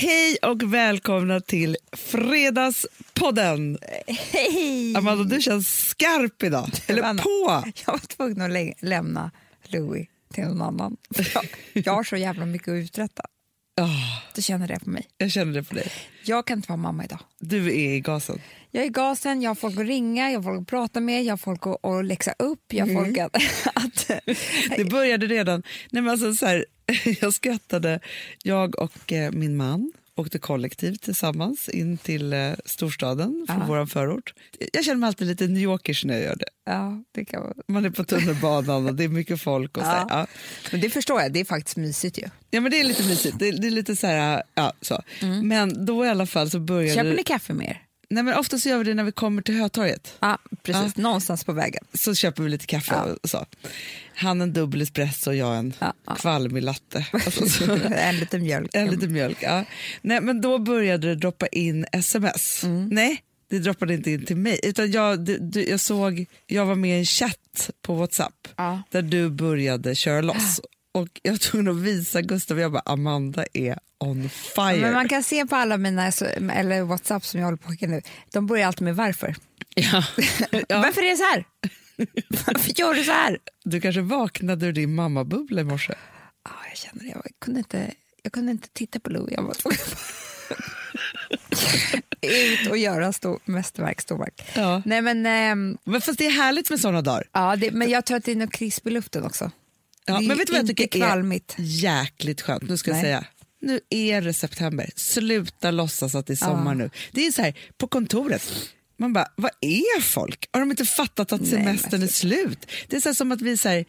Hej och välkomna till Fredagspodden. Hej! Amanda, du känns skarp idag. Eller Anna, på. Jag var tvungen att lä lämna Louis till någon annan. Jag, jag har så jävla mycket att uträtta. Oh, Du känner det på mig. jag känner det på dig. Jag kan inte vara mamma idag. Du är i gasen. Jag är gasen, jag har folk att ringa, jag har folk att prata med, jag har folk att, att läxa upp, jag har folk att... att Det började redan... Nej men alltså så här, jag skrattade. Jag och eh, min man åkte kollektivt tillsammans in till eh, storstaden från Ja. vår förort. Jag känner mig alltid lite New Yorkers när jag gör det. ja, det kan vara. Man är på tunnelbanan och det är mycket folk. Och så här, Ja. ja. Men det förstår jag, det är faktiskt mysigt ju. Ja, men det är lite mysigt. Det är, det är lite så här, ja, så. Men då i alla fall så började... Köper ni kaffe med er? Nej, men ofta så gör vi det när vi kommer till Hötorget. Ja, precis. Någonstans på vägen. Så köper vi lite kaffe Ja. och så. Han en dubbel espresso och jag en Ja, ja. kvalmig latte. Alltså, så. en liten mjölk. en liten mjölk. Ja. Nej, men då började det droppa in sms. Nej, det droppade inte in till mig. Utan jag, du, du, jag, såg, jag var med i en chatt på Whatsapp Ja. där du började köra loss. Och jag var tvungen att visa Gustav, jag bara Amanda är on fire. Men man kan se på alla mina eller Whatsapp som jag håller på skicka nu, de börjar alltid med varför. ja. Ja. Varför är det så här? Varför gör du så här? Du kanske vaknade ur din mammabubbla i morse. Ja, jag känner det. Jag kunde inte, jag kunde inte titta på Louie. Jag var tvungen ut och göra stor, mästerverk, storverk. Ja. Nej, men, ehm, Men fast det är härligt med såna dagar. ja, det, men jag tror att det är något krisp i luften också. Ja, men vet du vad jag tycker kvalmigt. är jäkligt skönt? Nu ska jag Nej. säga. Nu är det september. Sluta låtsas att det är sommar nu. Det är så här, på kontoret. Man bara, vad är folk? Har de inte fattat att Nej, semestern men- är slut? Det är så här som att vi säger,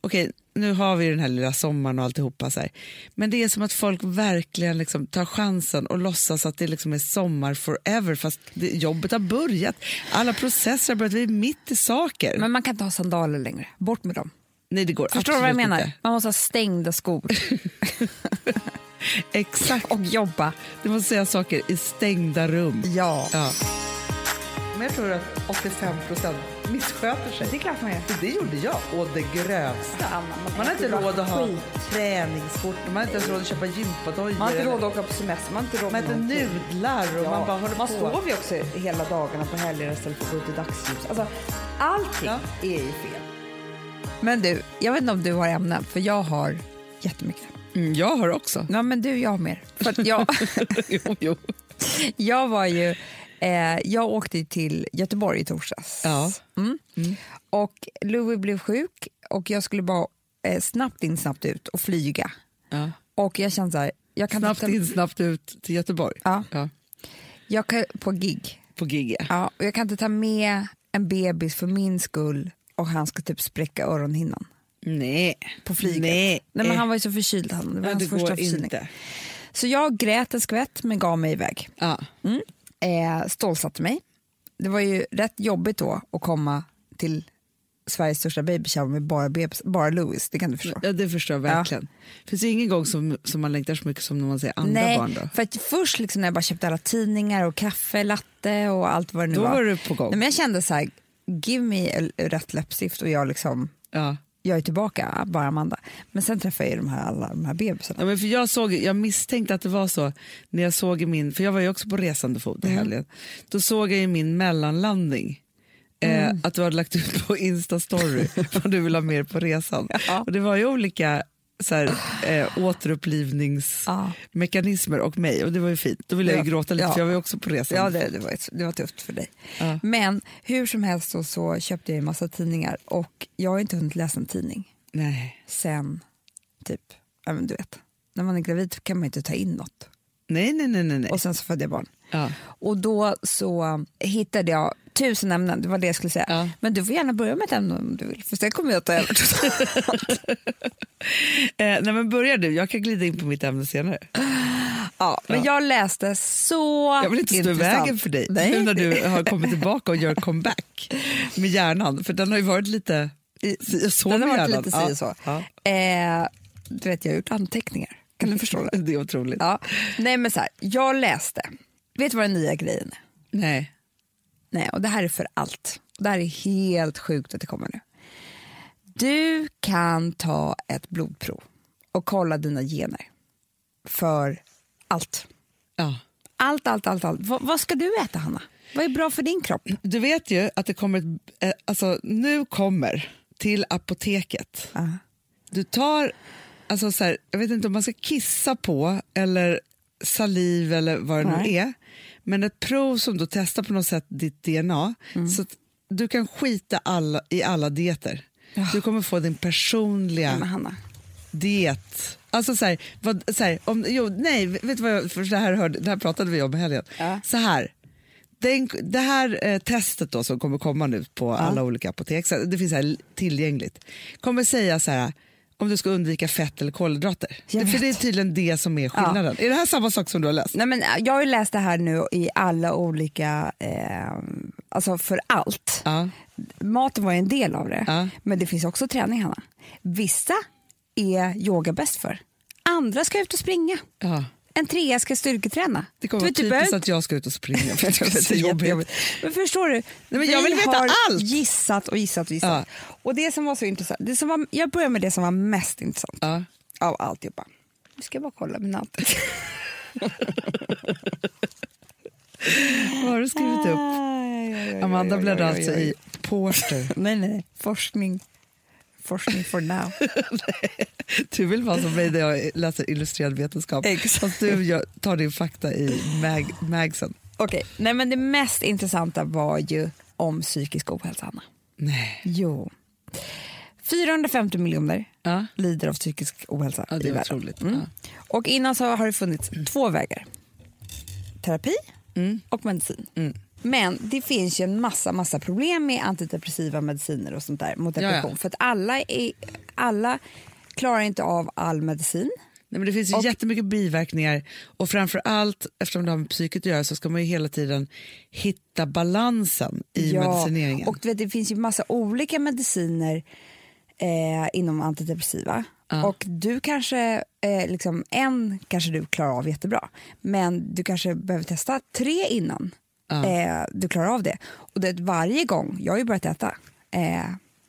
okej nu har vi den här lilla sommaren och alltihopa så här. Men det är som att folk verkligen liksom tar chansen och låtsas att det liksom är sommar forever fast det, jobbet har börjat. Alla processer har börjat, vi är mitt i saker. Men man kan inte ha sandaler längre. Bort med dem. Nej det går Förstår du vad jag menar? inte. Man måste ha stängda skor Exakt. och jobba. Du måste säga saker i stängda rum. Ja. Ja. Men jag tror att 85 procent missköter sig. Det är klart man gör. Det gjorde jag, och det grövsta. Man har inte råd att ha träningskort, man har inte ens råd att köpa gympadojor. Man har inte råd att åka på semester, man har inte råd Man med äter någonting. nudlar och man bara håller man på. sover ju också hela dagarna på helger istället för att gå ut i dagsljus. Alltså, allting Ja. är ju fel. Men du, jag vet inte om du har ämnen, för jag har jättemycket. Mm, jag har också. Ja, men du, jag har mer. För jag, jo, jo. jag var ju... Eh, jag åkte till Göteborg i torsdags. Ja. Mm. Och Louis blev sjuk och jag skulle bara eh, snabbt in, snabbt ut och flyga. Ja. Och jag kände så här, jag kan Snabbt inte, in, snabbt ut till Göteborg. Ja. Ja, jag kan, på gig. på gig. ja. Ja, och jag kan inte ta med en bebis för min skull och han ska typ spräcka öronhinnan Nej. på flyget. Nej. Nej, men han var ju så förkyld. Han, det var Ja, hans det första förkylning. inte. Så jag grät en skvätt men gav mig iväg. Ja. Mm. Eh, stålsatte mig. Det var ju rätt jobbigt då att komma till Sveriges största baby shower med bara, bebis, bara Louis, det kan du förstå. ja, det förstår jag verkligen. Det finns ju ingen gång som, som man längtar så mycket som när man ser andra Nej, barn. Då. för att först liksom när jag bara köpte alla tidningar och kaffe, latte och allt vad det nu Då var. var du på gång. Nej, men jag kände så här, give me rätt läppstift och jag liksom Ja. jag är tillbaka, bara Amanda. Men sen träffade jag ju de här, alla de här bebisarna. Ja, men för jag, såg, jag misstänkte att det var så när jag såg i min, för jag var ju också på resande fot i Mm. helgen. Då såg jag i min mellanlandning eh, att du hade lagt ut på Insta-story vad du vill ha mer på resan. Ja. Och det var ju olika så här, eh, återupplivningsmekanismer och mig och det var ju fint. Då ville jag ju gråta lite Ja. för jag var ju också på resan. Ja, det, det, var, det var tufft för dig. Ja. Men hur som helst så, så köpte jag en massa tidningar och jag har inte hunnit läsa en tidning Nej. sen typ, ja men du vet, när man är gravid kan man inte ta in något. Nej, nej, nej, nej. Och sen så födde jag barn. Ja. Och då så hittade jag tusen ämnen, det var det jag skulle säga. Ja. Men du får gärna börja med ett ämne om du vill, för sen kommer jag att ta över. Eh, nej, men börjar du, jag kan glida in på mitt ämne senare. ja, men jag läste så Jag vill inte stå i vägen för dig Nej. nu när du har kommit tillbaka och gör comeback med hjärnan. För den har ju varit lite så Den har varit hjärnan. lite si och så. Ja, Eh, du vet, jag har gjort anteckningar. Kan du förstå det? Det är otroligt. Ja. Nej, men så här, jag läste. Vet du vad den nya grejen är? Nej. Nej, och det här är för allt. Det här är helt sjukt att det kommer nu. Du kan ta ett blodprov och kolla dina gener för allt. Ja. Allt, allt, allt. allt. Vad, vad ska du äta, Hanna? Vad är bra för din kropp? Du vet ju att det kommer, ett- eh, alltså nu kommer till apoteket. Ja. Du tar, alltså så här, jag vet inte om man ska kissa på eller saliv eller vad det nu är. Men ett prov som då testar på något sätt ditt DNA. Mm. Så att du kan skita alla, i alla dieter. Du kommer få din personliga Men Hanna, diet. Alltså så här, vad, så här, om, jo, nej, vet du vad jag, för det här, hörde, det här pratade vi om i helgen. Ja. Så här, den, det här eh, testet då som kommer komma nu på alla olika apotek, så det finns här tillgängligt, kommer säga så här om du ska undvika fett eller kolhydrater. Jag För det är tydligen det som är skillnaden. Är det här samma sak som du har läst? Nej, men äh, jag har läst det här nu i alla olika, eh, alltså för allt. Ja. Maten var en del av det, Ja. men det finns också träning, Hanna. Vissa är yoga bäst för, andra ska ut och springa. Ja. En trea ska styrketräna. Det kommer Du vara vet, typiskt behöver- att jag ska ut och springa. för Jag det att så det är jobbigt. Men förstår du? men jag vi vill veta har allt. gissat och gissat och gissat. Och det som var så intressant, det som var, jag börjar med det som var mest intressant Ja. av alltihopa. Nu ska jag bara kolla min natt. Vad har du skrivit upp? Amanda bläddrar alltså i Porter. Nej, nej, forskning. Forskning for now. Du vill vara som mig när jag läser illustrerad vetenskap. Exakt. Fast du tar din fakta i mag, magsen. Okej, nej men det mest intressanta var ju om psykisk ohälsa, Anna. Nej. Jo. 450 miljoner Ja. lider av psykisk ohälsa Ja, det i är världen. Mm. Ja. Och innan så har det funnits två vägar. Terapi Mm. och medicin. Men det finns ju en massa, massa problem med antidepressiva mediciner och sånt där mot Ja, ja. depression. För att alla, är, alla klarar inte av all medicin. Nej, men det finns ju Och- jättemycket biverkningar och framför allt eftersom det har med psyket att göra så ska man ju hela tiden hitta balansen i medicineringen. Och vet, det finns ju massa olika mediciner eh, inom antidepressiva. Ja. Och du kanske, eh, liksom, en kanske du klarar av jättebra, men du kanske behöver testa tre innan Ja. eh, du klarar av det. Och det, varje gång, jag har ju börjat äta eh,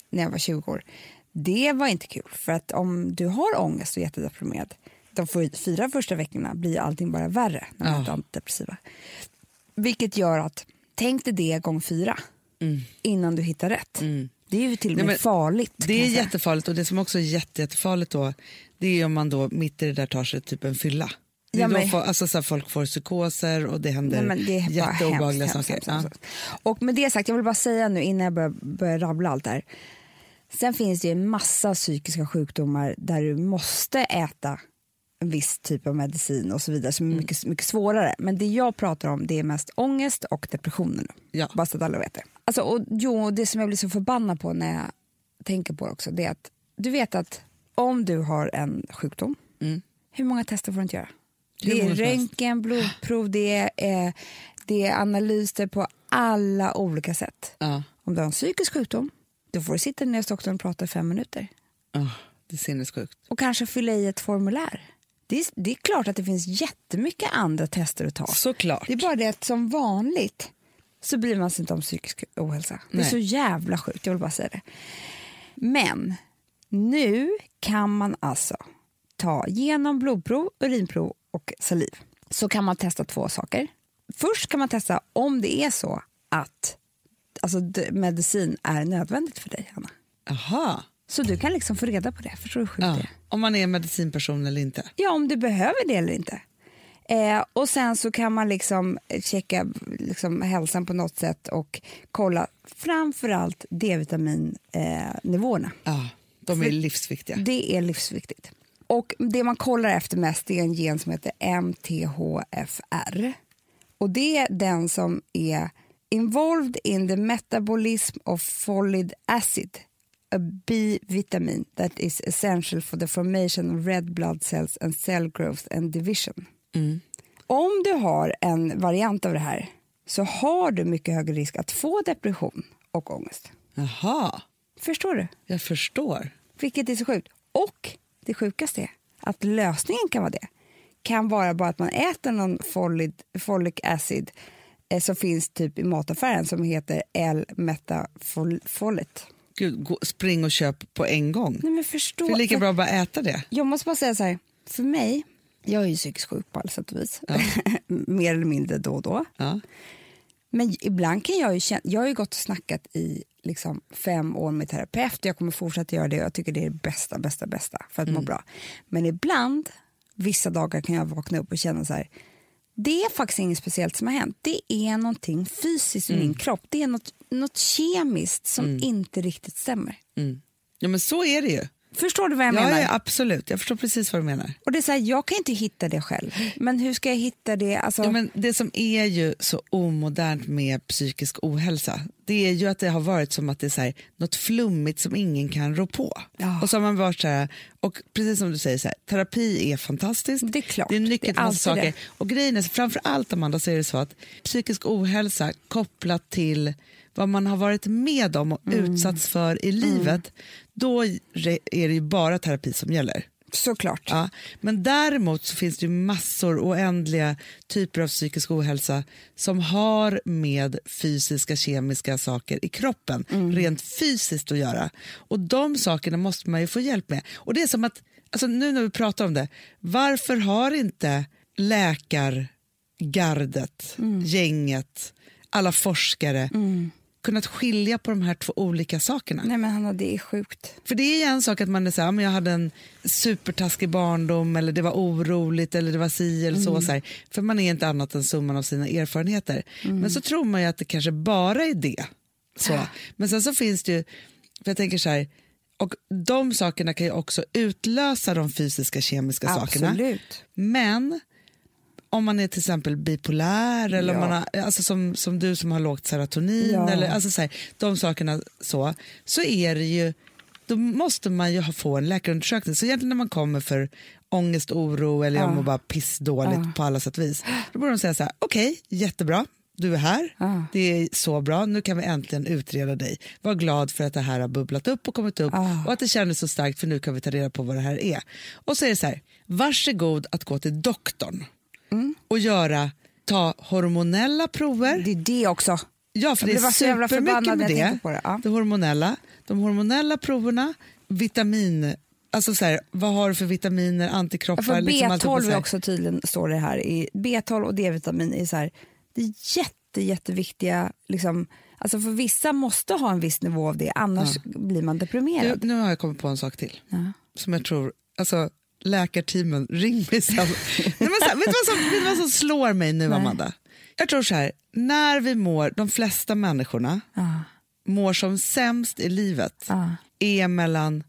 när jag var 20 år, det var inte kul. För att om du har ångest och är jättedeprimerad, de fyra första veckorna blir allting bara värre när man Ja. äter antidepressiva. Vilket gör att, tänk dig det gång fyra innan du hittar rätt. Det är ju till och med Mm. Nej, farligt. det är jättefarligt och det som också är jätte, jättefarligt då det är om man då mitt i det där tar sig typ en fylla. Det Ja, men- får, alltså så här, folk får psykoser och det händer Nej, men det är bara jätteobehagliga saker. hemskt, Ja. hemskt. Och med det sagt, jag vill bara säga nu innan jag börjar, börjar rabbla allt det här. Sen finns det ju en massa psykiska sjukdomar där du måste äta en viss typ av medicin och så vidare som är Mm. mycket, mycket svårare. Men det jag pratar om det är mest ångest och depressioner. Ja. Bara så att alla vet det. Alltså, och, jo, det som jag blir så förbannad på när jag tänker på det också det är att du vet att om du har en sjukdom, hur många tester får du inte göra? Det är röntgen, blodprov, det är, eh, det är analyser på alla olika sätt. Ja. Om du har en psykisk sjukdom, då får du sitta ner hos doktorn och prata i fem minuter. Ja, det är sinnessjukt. Och kanske fylla i ett formulär. Det är, det är klart att det finns jättemycket andra tester att ta. Såklart. Det är bara det att som vanligt så bryr man sig inte om psykisk ohälsa. Det är Nej. så jävla sjukt, jag vill bara säga det. Men nu kan man alltså ta genom blodprov, urinprov och saliv. Så kan man testa två saker. Först kan man testa om det är så att alltså, medicin är nödvändigt för dig, Hanna. Aha. Så du kan liksom få reda på det. Förstår du det Ja. är? Om man är medicinperson eller inte. Ja, om du behöver det eller inte. Eh, och sen så kan man liksom checka liksom, hälsan på något sätt och kolla framförallt D-vitaminnivåerna. Eh, nivåerna. Ja, de är För- livsviktiga. det är livsviktigt. Och det man kollar efter mest är en gen som heter MTHFR. Och det är den som är involved in the metabolism of folic acid, a B-vitamin that is essential for the formation of red blood cells and cell growth and division. Om du har en variant av det här så har du mycket högre risk att få depression och ångest. Jaha, Förstår du? jag förstår. Vilket är så sjukt. Och det sjukaste är att lösningen kan vara det. Kan vara bara att man äter någon folic, folic acid eh, som finns typ i mataffären som heter L-metafolet. Gud, gå, spring och köp på en gång. Nej men förstå. Det är lika bra att bara äta det. Jag måste bara säga så här, för mig, Jag är ju psykiskt sjuk på alla sätt och vis. Mer eller mindre då och då. Ja. Men ibland kan jag ju känna, jag har ju gått och snackat i liksom fem år med terapeut jag kommer fortsätta göra det jag tycker det är det bästa, bästa, bästa för att må bra. Men ibland, vissa dagar kan jag vakna upp och känna så här, det är faktiskt inget speciellt som har hänt. Det är någonting fysiskt i min kropp. Det är något, något kemiskt som inte riktigt stämmer. Mm. ja, men så är det ju. Förstår du vad jag Ja, menar? ja, absolut. Jag förstår precis vad du menar. Och det är så här, jag kan inte hitta det själv. Men hur ska jag hitta det? Alltså, Ja, men det som är ju så omodernt med psykisk ohälsa det är ju att det har varit som att det är så här, något flummigt som ingen kan rå på. Ja. Och så har man varit så här, och precis som du säger, så här, terapi är fantastiskt. Det är klart, Det är nyckeln till massa saker. det. Och grejen är, framför allt Amanda, så är det så att psykisk ohälsa kopplat till vad man har varit med om och Mm. utsatts för i livet, då re- är det ju bara terapi som gäller. såklart. Ja, men däremot så finns det ju massor, oändliga typer av psykisk ohälsa som har med fysiska, kemiska saker i kroppen, rent fysiskt att göra. Och de sakerna måste man ju få hjälp med. Och det är som att, alltså nu när vi pratar om det, varför har inte läkargardet, gänget, alla forskare kunnat skilja på de här två olika sakerna? Nej men Hanna, det är sjukt. För det är ju en sak att man är så här, men jag hade en supertaskig barndom eller det var oroligt eller det var si eller så. så här, för man är inte annat än summan av sina erfarenheter. Men så tror man ju att det kanske bara är det. Så. Men sen så finns det ju, för jag tänker så här, och de sakerna kan ju också utlösa de fysiska kemiska sakerna. Absolut. Men om man är till exempel bipolär eller om man har, alltså som, som du som har lågt serotonin Ja. eller alltså så här, de sakerna så, så är det ju, då måste man ju få en läkarundersökning. Så egentligen när man kommer för ångest, oro eller jag Ja. mår bara pissdåligt Ja. på alla sätt och vis, då borde de säga så här, okej, jättebra, du är här, Ja. det är så bra, nu kan vi äntligen utreda dig. Var glad för att det här har bubblat upp och kommit upp Ja. och att det kändes så starkt för nu kan vi ta reda på vad det här är. Och så är det så här, varsågod att gå till doktorn Mm. och göra, ta hormonella prover. Det är det också. Ja, för Jag det är supermycket med det. det, ja. det hormonella, de hormonella proverna, vitamin, alltså så här, vad har du för vitaminer, antikroppar? Ja, för liksom allt upp och så B12 är här. också tydligen, står det här, i B12 och D-vitamin är så här, det är jätte, jätteviktiga, liksom, alltså för vissa måste ha en viss nivå av det, annars blir man deprimerad. Du, nu har jag kommit på en sak till Ja. som jag tror, alltså läkarteamen, ring mig sen. Här, vet, du vad som, vet du vad som slår mig nu Nej. Amanda? Jag tror så här, när vi mår, de flesta människorna Ja, mår som sämst i livet ja, är mellan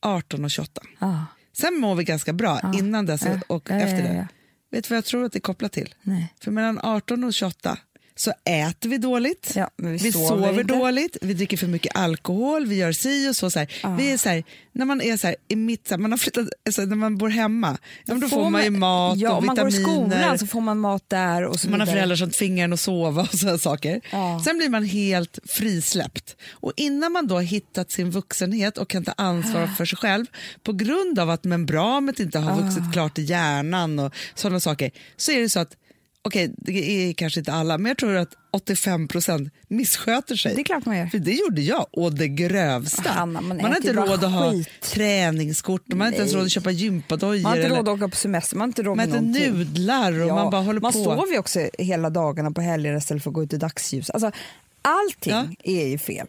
18 och 28. ja. Sen mår vi ganska bra innan dess och ja, efter det. Vet du vad jag tror att det är kopplat till? Nej. För mellan 18 och 28 så äter vi dåligt, Ja, vi vi sover sover, dåligt, vi dricker för mycket alkohol, vi gör si och så. så här. Ah. Vi är så här, när man är så här, i mitt, man har flyttat, alltså, när man bor hemma, men då får man ju mat ja, och om man går i vitaminer. skolan så får man mat där och så Man har föräldrar som tvingar en att sova och sådana saker. Ja. Sen blir man helt frisläppt. Och innan man då har hittat sin vuxenhet och kan ta ansvar för sig själv på grund av att membranet inte har vuxit klart i hjärnan och sådana saker, så är det så att Okej, det är kanske inte alla, men jag tror att 85 procent missköter sig. Det är klart man gör. För det gjorde jag, och det grövsta. Hanna, man har äter inte råd att ha träningskort, man har inte ens råd att köpa gympadojor. Man har inte råd att åka på semester, man har inte råd man med äter någonting. nudlar och Ja, man bara håller man på. sover ju också hela dagarna på helger istället för att gå ut i dagsljus. Alltså, allting Ja. är ju fel.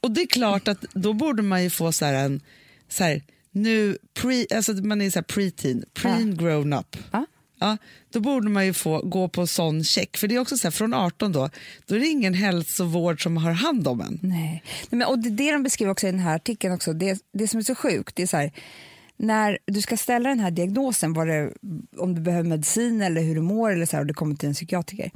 Och det är klart att då borde man ju få så här en, så här, nu, pre, alltså man är så här preteen, preen grown up. Ja. Ja, då borde man ju få gå på sån check. För det är också så här, från 18 då, då är det ingen hälsovård som har hand om en. Nej. Nej men, och det, det de beskriver också i den här artikeln, också, det, det som är så sjukt, det är så här, när du ska ställa den här diagnosen, vad det, om du behöver medicin eller hur du mår eller så här, och du kommer till en psykiatriker.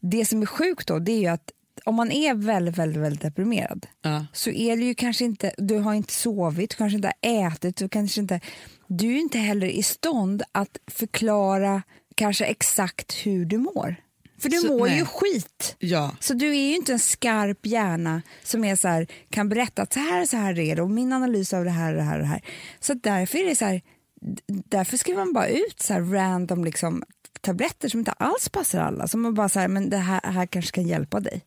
Det som är sjukt då, det är ju att om man är väldigt, väldigt, väldigt deprimerad Ja. så är det ju kanske inte, du har inte sovit, du kanske inte har ätit, du kanske inte, du är inte heller i stånd att förklara kanske exakt hur du mår. För du Så- mår nej. ju skit. Ja. Så du är ju inte en skarp hjärna som är så här, kan berätta att så här så här är det och min analys av det här och det här och det här. Så därför är det så här, därför skriver man bara ut så här random liksom tabletter som inte alls passar alla. Som man bara så här, men det här, här kanske kan hjälpa dig.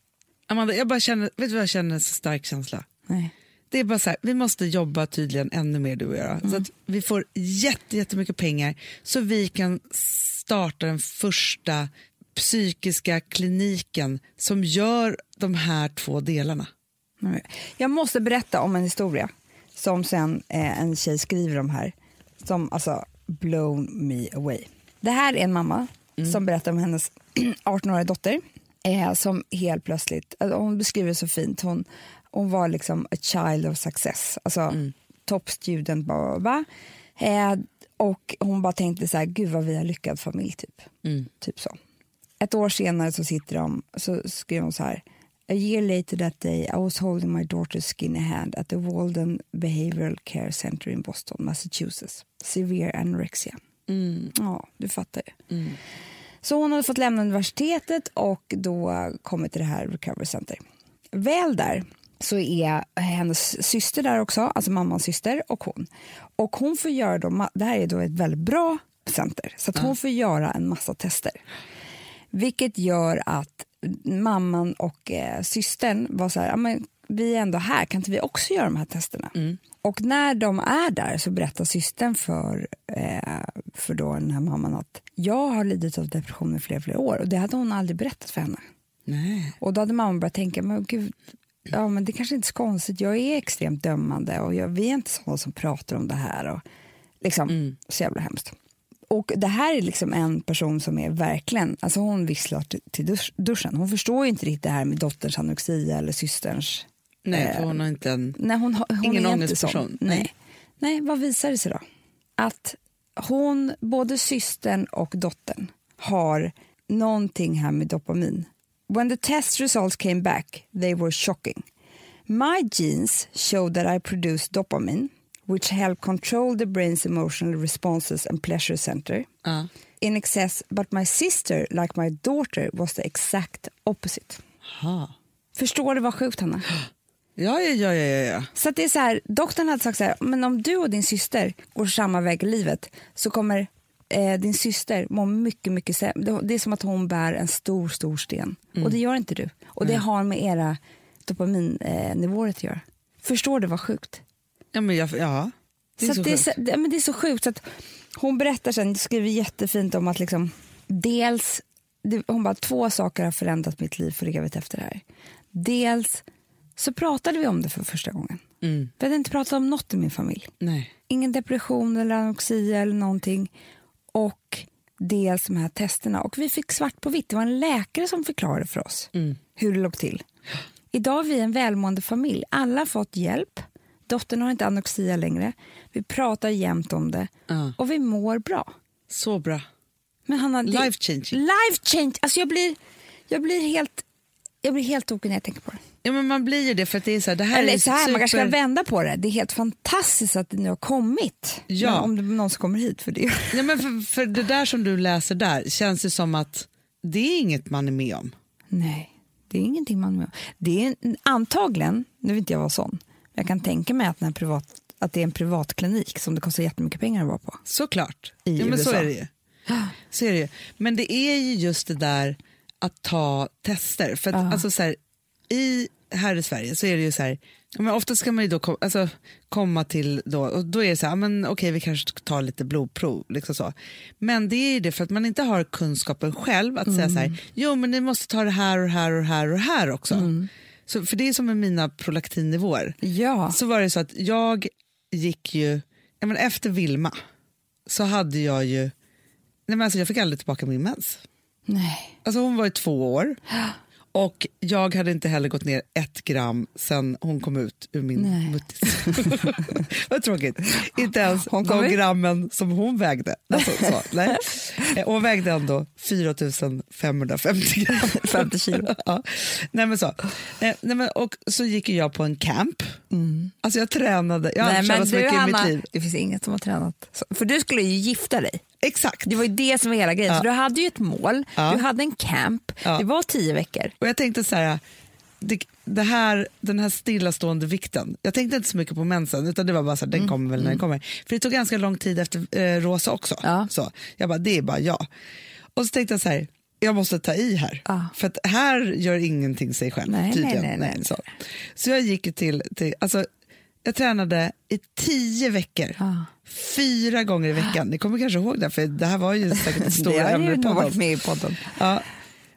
Amanda, jag bara känner, vet du vad jag känner en så stark känsla? Nej. Det är bara så här, vi måste jobba tydligen ännu mer du och jag. Så att vi får jätte, jättemycket pengar så vi kan starta den första psykiska kliniken som gör de här två delarna. Jag måste berätta om en historia som sen eh, en tjej skriver om här, som alltså blown me away. Det här är en mamma som berättar om hennes 18-åriga dotter eh, som helt plötsligt, alltså hon beskriver det så fint, hon, hon var liksom a child of success, alltså mm. top student, bla, bla, bla. Eh, och hon bara tänkte så här, gud vad vi har lyckad familj typ. typ så. Ett år senare så sitter de, så skriver hon så här, A year later that day I was holding my daughter's skinny hand at the Walden Behavioral Care Center in Boston, Massachusetts. Severe anorexia. Ja, du fattar ju. Så hon hade fått lämna universitetet och då kommit till det här Recovery Center. Väl där så är hennes syster där också, alltså mammans syster och hon. Och hon får göra då, det här är då ett väldigt bra center, så hon får göra en massa tester. Vilket gör att mamman och eh, systern var så här, men vi är ändå här, kan inte vi också göra de här testerna? Och när de är där så berättar systern för, eh, för då den här mamman att jag har lidit av depression i flera, flera år och det hade hon aldrig berättat för henne. Nej. Och då hade mamman börjat tänka, men gud, ja, men det kanske inte är så konstigt, jag är extremt dömande och jag, vi är inte sådana som pratar om det här. Och, liksom, Så jävla hemskt. Och det här är liksom en person som är verkligen, alltså hon visslar till, till dusch, duschen. Hon förstår ju inte riktigt det här med dotterns anorexia eller systerns. Nej, för hon har inte en... Nej, hon, hon Ingen ångestperson. Nej. Nej, vad visar det sig då? Att hon, både systern och dottern har någonting här med dopamin. When the test results came back, they were shocking. My genes showed that I produce dopamine, which help control the brain's emotional responses and pleasure center Ja. in excess, but my sister, like my daughter, was the exact opposite. Ha. Förstår du vad sjukt, Hanna? Ja, ja, ja, ja, ja. Så det är så här, doktorn hade sagt så här, men om du och din syster går samma väg i livet så kommer eh, din syster må mycket, mycket sämre. Det- är som att hon bär en stor, stor sten. Och det gör inte du. Och det har med era dopaminnivåer nivåer att göra. Förstår du vad sjukt? ja, men jag, ja. Det är så så, det, är så, det, men det är så sjukt. Så att hon berättar sen, skriver jättefint om att liksom, dels, det, hon bara två saker har förändrat mitt liv för evigt efter det här. Dels så pratade vi om det för första gången. Mm. Vi hade inte pratat om något i min familj. Nej. Ingen depression eller anorexia eller någonting. Och dels de här testerna. Och vi fick svart på vitt. Det var en läkare som förklarade för oss hur det låg till. Idag är vi en välmående familj. Alla har fått hjälp. Dottern har inte anorexia längre. Vi pratar jämt om det. Ja. Och vi mår bra. Så bra. Men Hanna, Life changing. Life change. Alltså jag blir, jag blir helt... Jag blir helt tokig när jag tänker på det. Ja, men man blir ju det för att det är så här, det här Eller är så här, man kanske ska super... vända på det. Det är helt fantastiskt att det nu har kommit. Ja. Men om det någon som kommer hit för det. Nej, men för, för det där som du läser där känns det som att det är inget man är med om. Nej, det är ingenting man är med om. Det är en- antagligen, nu vill inte jag vara sån, men jag kan tänka mig att, när privat, att det är en privatklinik som det kostar jättemycket pengar att vara på. Såklart. I ja, men så USA. är det ju. Så är det ju. Men det är ju just det där att ta tester. För att, Ja. alltså, så här, i, här i Sverige så är det ju så här, men ofta ska man ju då kom, alltså, komma till, då, och då är det så här, men okej vi kanske ska ta lite blodprov. Liksom så. Men det är ju det för att man inte har kunskapen själv att säga så här, jo men ni måste ta det här och här och här och här också. Så, för det är som med mina prolaktinnivåer. Ja, Så var det så att jag gick ju, ja, men efter Vilma så hade jag ju, nej men alltså jag fick aldrig tillbaka min mens. Nej. Alltså hon var i två år och jag hade inte heller gått ner ett gram sen hon kom ut ur min Nej. muttis. Vad tråkigt. Inte ens Hon kom de grammen som hon vägde. Alltså, så, nej. Eh, Hon vägde ändå 4 550 gram. 50 kilo. ja. Nej, men så. Eh, Nej, men, och så gick jag på en camp. Alltså jag tränade, jag har tränat så mycket i Hanna, mitt liv. det finns inget som har tränat. Så- För du skulle ju gifta dig. Exakt. Det var ju det som var hela grejen. Ja. Så du hade ju ett mål, Ja. du hade en camp, Ja. det var tio veckor. Och jag tänkte så här, det, det här, den här stillastående vikten, jag tänkte inte så mycket på mensen utan det var bara så här, den kommer väl när den kommer. För det tog ganska lång tid efter eh, Rosa också. Mm. Ja. Så jag bara, det är bara jag. Och så tänkte jag så här, jag måste ta i här. Ja. För att här gör ingenting sig själv Nej, tydligen. nej, nej, nej. Så. så jag gick till, till alltså, Jag tränade i tio veckor, Ja. fyra gånger i veckan. Ni kommer kanske ihåg det, för det här var ju säkert ett stort ämne i podden. med i podden. Ja,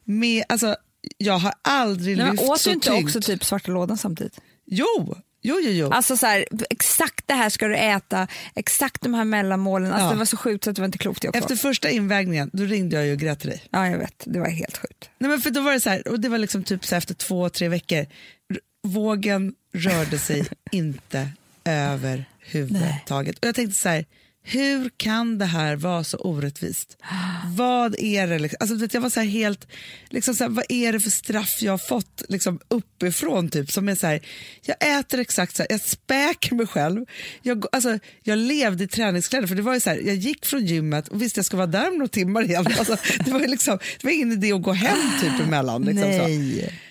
med, alltså, jag har aldrig Nej, lyft åt så du inte tungt. också typ svarta lådan samtidigt? Jo, jo, jo. jo. Alltså så här, exakt det här ska du äta, exakt de här mellanmålen. Alltså Ja. Det var så sjukt så att det var inte klokt. Jag. Efter första invägningen då ringde jag och grät till dig. Ja, jag vet. Det var helt sjukt. Nej, men för då var det så här, och det var liksom typ så efter två, tre veckor. Vågen rörde sig inte överhuvudtaget. Och jag tänkte så här, hur kan det här vara så orättvist? Vad är det? Liksom? Alltså, vet, jag var så här helt, liksom så här, vad är det för straff jag har fått liksom, uppifrån? Typ, som är så här, jag äter exakt så här, jag späker mig själv. Jag, alltså, jag levde i träningskläder, för det var ju så här, jag gick från gymmet och visste jag skulle vara där om några timmar igen. Alltså, det, var ju liksom, det var ingen idé att gå hem typ emellan. Liksom, Nej. så.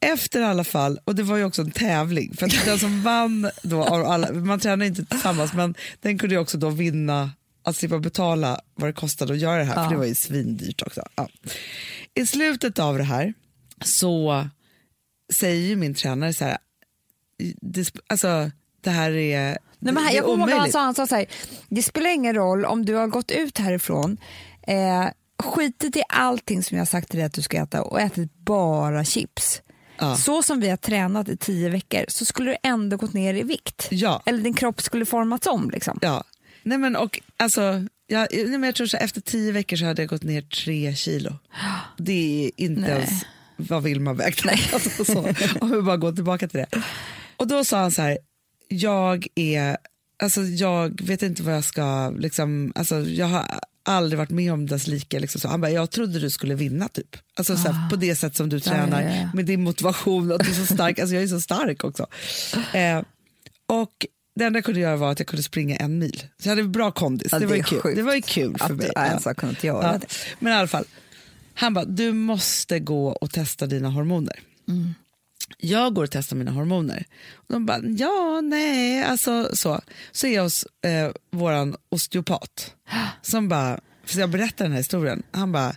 Efter i alla fall, och det var ju också en tävling, för att den som vann, då, alla, man tränar inte tillsammans, men den kunde ju också då vinna att slippa betala vad det kostade att göra det här, Ja. för det var ju svindyrt också. Ja. I slutet av det här så säger ju min tränare så här, det, alltså det här är, Nej, men här, jag kommer ihåg han sa, han sa så här, det spelar ingen roll om du har gått ut härifrån, eh, skitit i allting som jag sagt till dig att du ska äta och ätit bara chips. Ja. Så som vi har tränat i tio veckor så skulle du ändå gått ner i vikt. Ja. Eller din kropp skulle formats om. Liksom. Ja, nej men och alltså, jag, nej men jag tror så efter tio veckor så hade jag gått ner tre kilo. Det är inte Nej. ens vad Vilma vägde. Alltså, så, om vi bara går tillbaka till det. Och då sa han så här, jag är, alltså jag vet inte vad jag ska, liksom, alltså jag har aldrig varit med om dess like. Liksom så. Han bara, jag trodde du skulle vinna typ. Alltså så här, på det sätt som du tränar, ja, ja. med din motivation, att du är så stark. Alltså jag är så stark också. Eh, och det enda jag kunde göra var att jag kunde springa en mil. Så jag hade bra kondis. Ja, det, var det är kul. det var ju kul för Att mig. du ens har kunnat göra Ja. det. Men i alla fall, han bara, du måste gå och testa dina hormoner. Mm. Jag går och testar mina hormoner. Och de bara, ja, nej, alltså så. Så är jag hos eh, våran osteopat som bara, för jag berättar den här historien, han bara,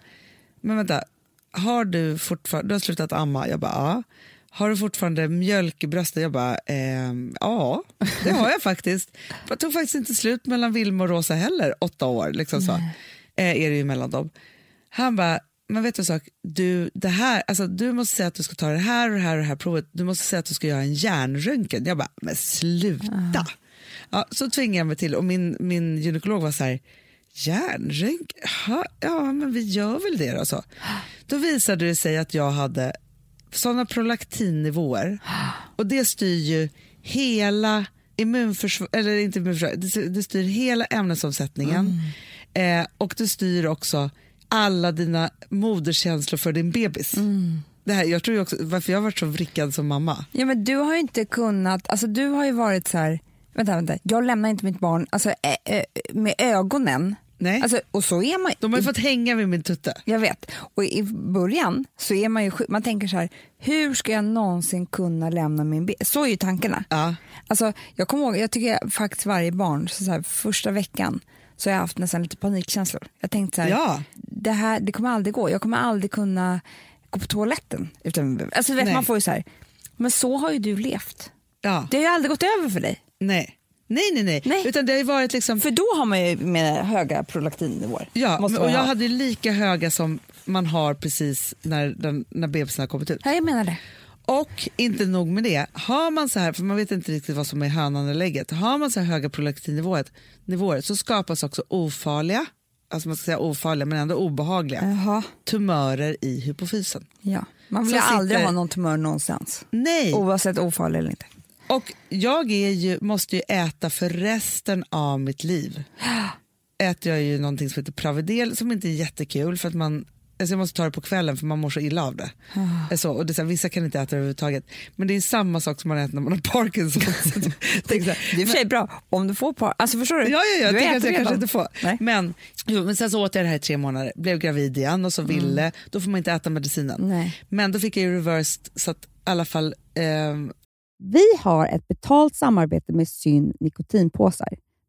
men vänta, har du fortfarande, du har slutat amma? Jag bara, ja. Har du fortfarande mjölk i bröstet? Jag bara, ehm, ja, det har jag faktiskt. Jag tog faktiskt inte slut mellan Vilma och Rosa heller, åtta år. Liksom så. Eh, är det ju mellan dem. Han bara, men vet du en sak, du, det här, alltså, du måste säga att du ska ta det här och det här och det här provet. Du måste säga att du ska göra en hjärnröntgen. Jag bara, men sluta. Ja, så tvingade jag mig till och min, min gynekolog var så här, hjärnröntgen? Ja, men vi gör väl det då. Så. Då visade det sig att jag hade sådana prolaktinnivåer och det styr ju hela immunförsvar, eller inte immunförsvar, det, styr- hela ämnesomsättningen eh, och det styr också alla dina moderskänslor för din bebis. Det här, jag tror ju också, varför jag har varit så vrickad som mamma. Ja, men du har ju inte kunnat, alltså du har ju varit så här, vänta, vänta, jag lämnar inte mitt barn alltså, ä, ä, med ögonen. Nej. Alltså, och så är man De har ju fått hänga vid min tutte. Jag vet. Och i början så är man ju man tänker så här, hur ska jag någonsin kunna lämna min be-? Så är ju tankarna. Ja. Alltså, jag kommer ihåg, jag tycker faktiskt varje barn, så så här, första veckan så har jag haft nästan lite panikkänslor. Jag tänkte så här, Ja. det här det kommer aldrig gå. Jag kommer aldrig kunna gå på toaletten. Utan, alltså, vet, Nej. man får ju så här, men så har ju du levt. Ja. Det har ju aldrig gått över för dig. Nej. Nej, nej, nej, Nej. Utan det har varit liksom... För då har man ju med höga prolaktinnivåer. Ja, Måste och jag ha. hade lika höga som man har precis när, den, när bebisen har kommit ut. Ja, jag menar det. Och inte nog med det, har man så här, för man vet inte riktigt vad som är hönan eller ägget, har man så här höga prolaktinnivåer nivåer, så skapas också ofarliga, alltså man ska säga ofarliga men ändå obehagliga, Jaha. tumörer i hypofysen. Ja. Man vill ju aldrig sitter- ha någon tumör någonstans. Nej, Oavsett ofarlig eller inte. och jag är ju, måste ju äta för resten av mitt liv. Äter jag ju någonting som heter Pravidel som inte är jättekul för att man Alltså jag måste ta det på kvällen för man mår så illa av det. Ah. Så, och det så här, vissa kan inte äta det överhuvudtaget. Men det är samma sak som man äter när man har Parkinson. Så Det är i och för sig bra om du får par. Alltså förstår du? Ja, ja, ja du jag tänker att äter jag kanske inte får. Nej. Men, jo, men sen så åt jag det här i tre månader, blev gravid igen och så ville, då får man inte äta medicinen. Nej. Men då fick jag ju reversed så att i alla fall, ehm, Vi har ett betalt samarbete med Syn nikotinpåsar.